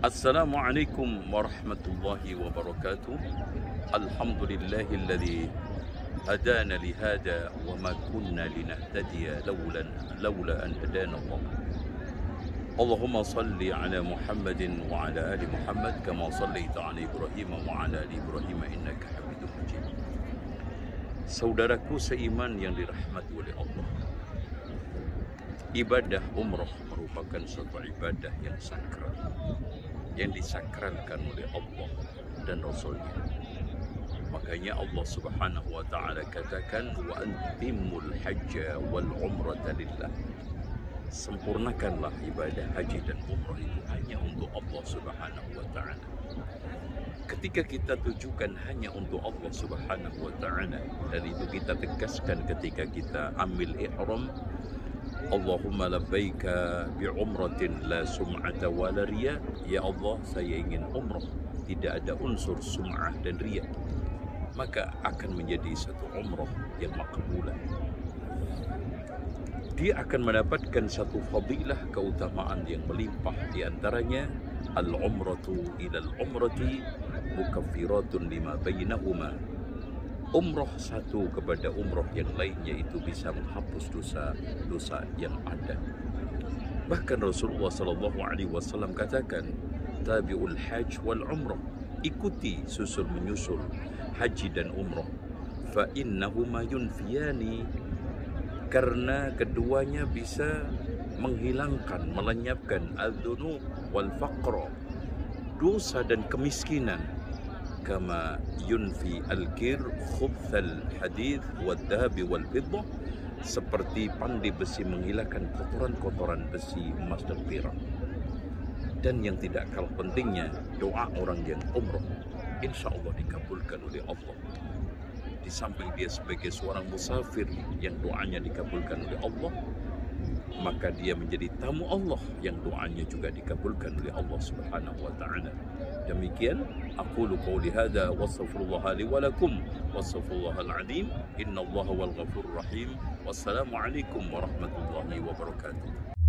السلام عليكم ورحمة الله وبركاته. الحمد لله الذي هدانا لهذا وما كنا لنهتدي لولا لولا أن هدانا الله. اللهم صل على محمد وعلى آل محمد كما صليت على إبراهيم وعلى آل إبراهيم إنك حميد مجيد. Saudaraku seiman yang dirahmati oleh Allah. Ibadah umrah merupakan suatu ibadah yang sakral Yang disakralkan oleh Allah dan Rasulnya. Makanya Allah subhanahu wa ta'ala katakan Wa antimul hajja wal umrata lillah. Sempurnakanlah ibadah haji dan umrah itu hanya untuk Allah subhanahu wa ta'ala. Ketika kita tujukan hanya untuk Allah Subhanahu wa taala dan itu kita tegaskan ketika kita ambil ihram Allahumma labbaika bi umratin la sum'ata wa la riya. Ya Allah saya ingin umrah. Tidak ada unsur sum'ah dan riya. Maka akan menjadi satu umrah yang makbulah dia akan mendapatkan satu fadilah keutamaan yang melimpah. Di antaranya al-umratu ila al-umrati mukaffiratun lima bainahuma umrah satu kepada umrah yang lainnya itu bisa menghapus dosa-dosa yang ada. Bahkan Rasulullah sallallahu alaihi wasallam katakan tabiul hajj wal umrah ikuti susul menyusul haji dan umrah fa innahuma yunfiyani. Karena keduanya bisa menghilangkan, melenyapkan al-dhunub wal faqra dosa dan kemiskinan kama yunfi al-kir khubth al-hadith wal dhahab wal fiddah seperti pandai besi menghilangkan kotoran-kotoran besi emas dan perak dan yang tidak kalah pentingnya doa orang yang umrah insya Allah dikabulkan oleh Allah. Di samping dia sebagai seorang musafir yang doanya dikabulkan oleh Allah maka dia menjadi tamu Allah yang doanya juga dikabulkan oleh Allah Subhanahu wa taala. Demikian أقول قولي هذا واستغفر الله لي ولكم واستغفر الله العظيم. إن الله هو الغفور الرحيم. والسلام عليكم ورحمة الله وبركاته.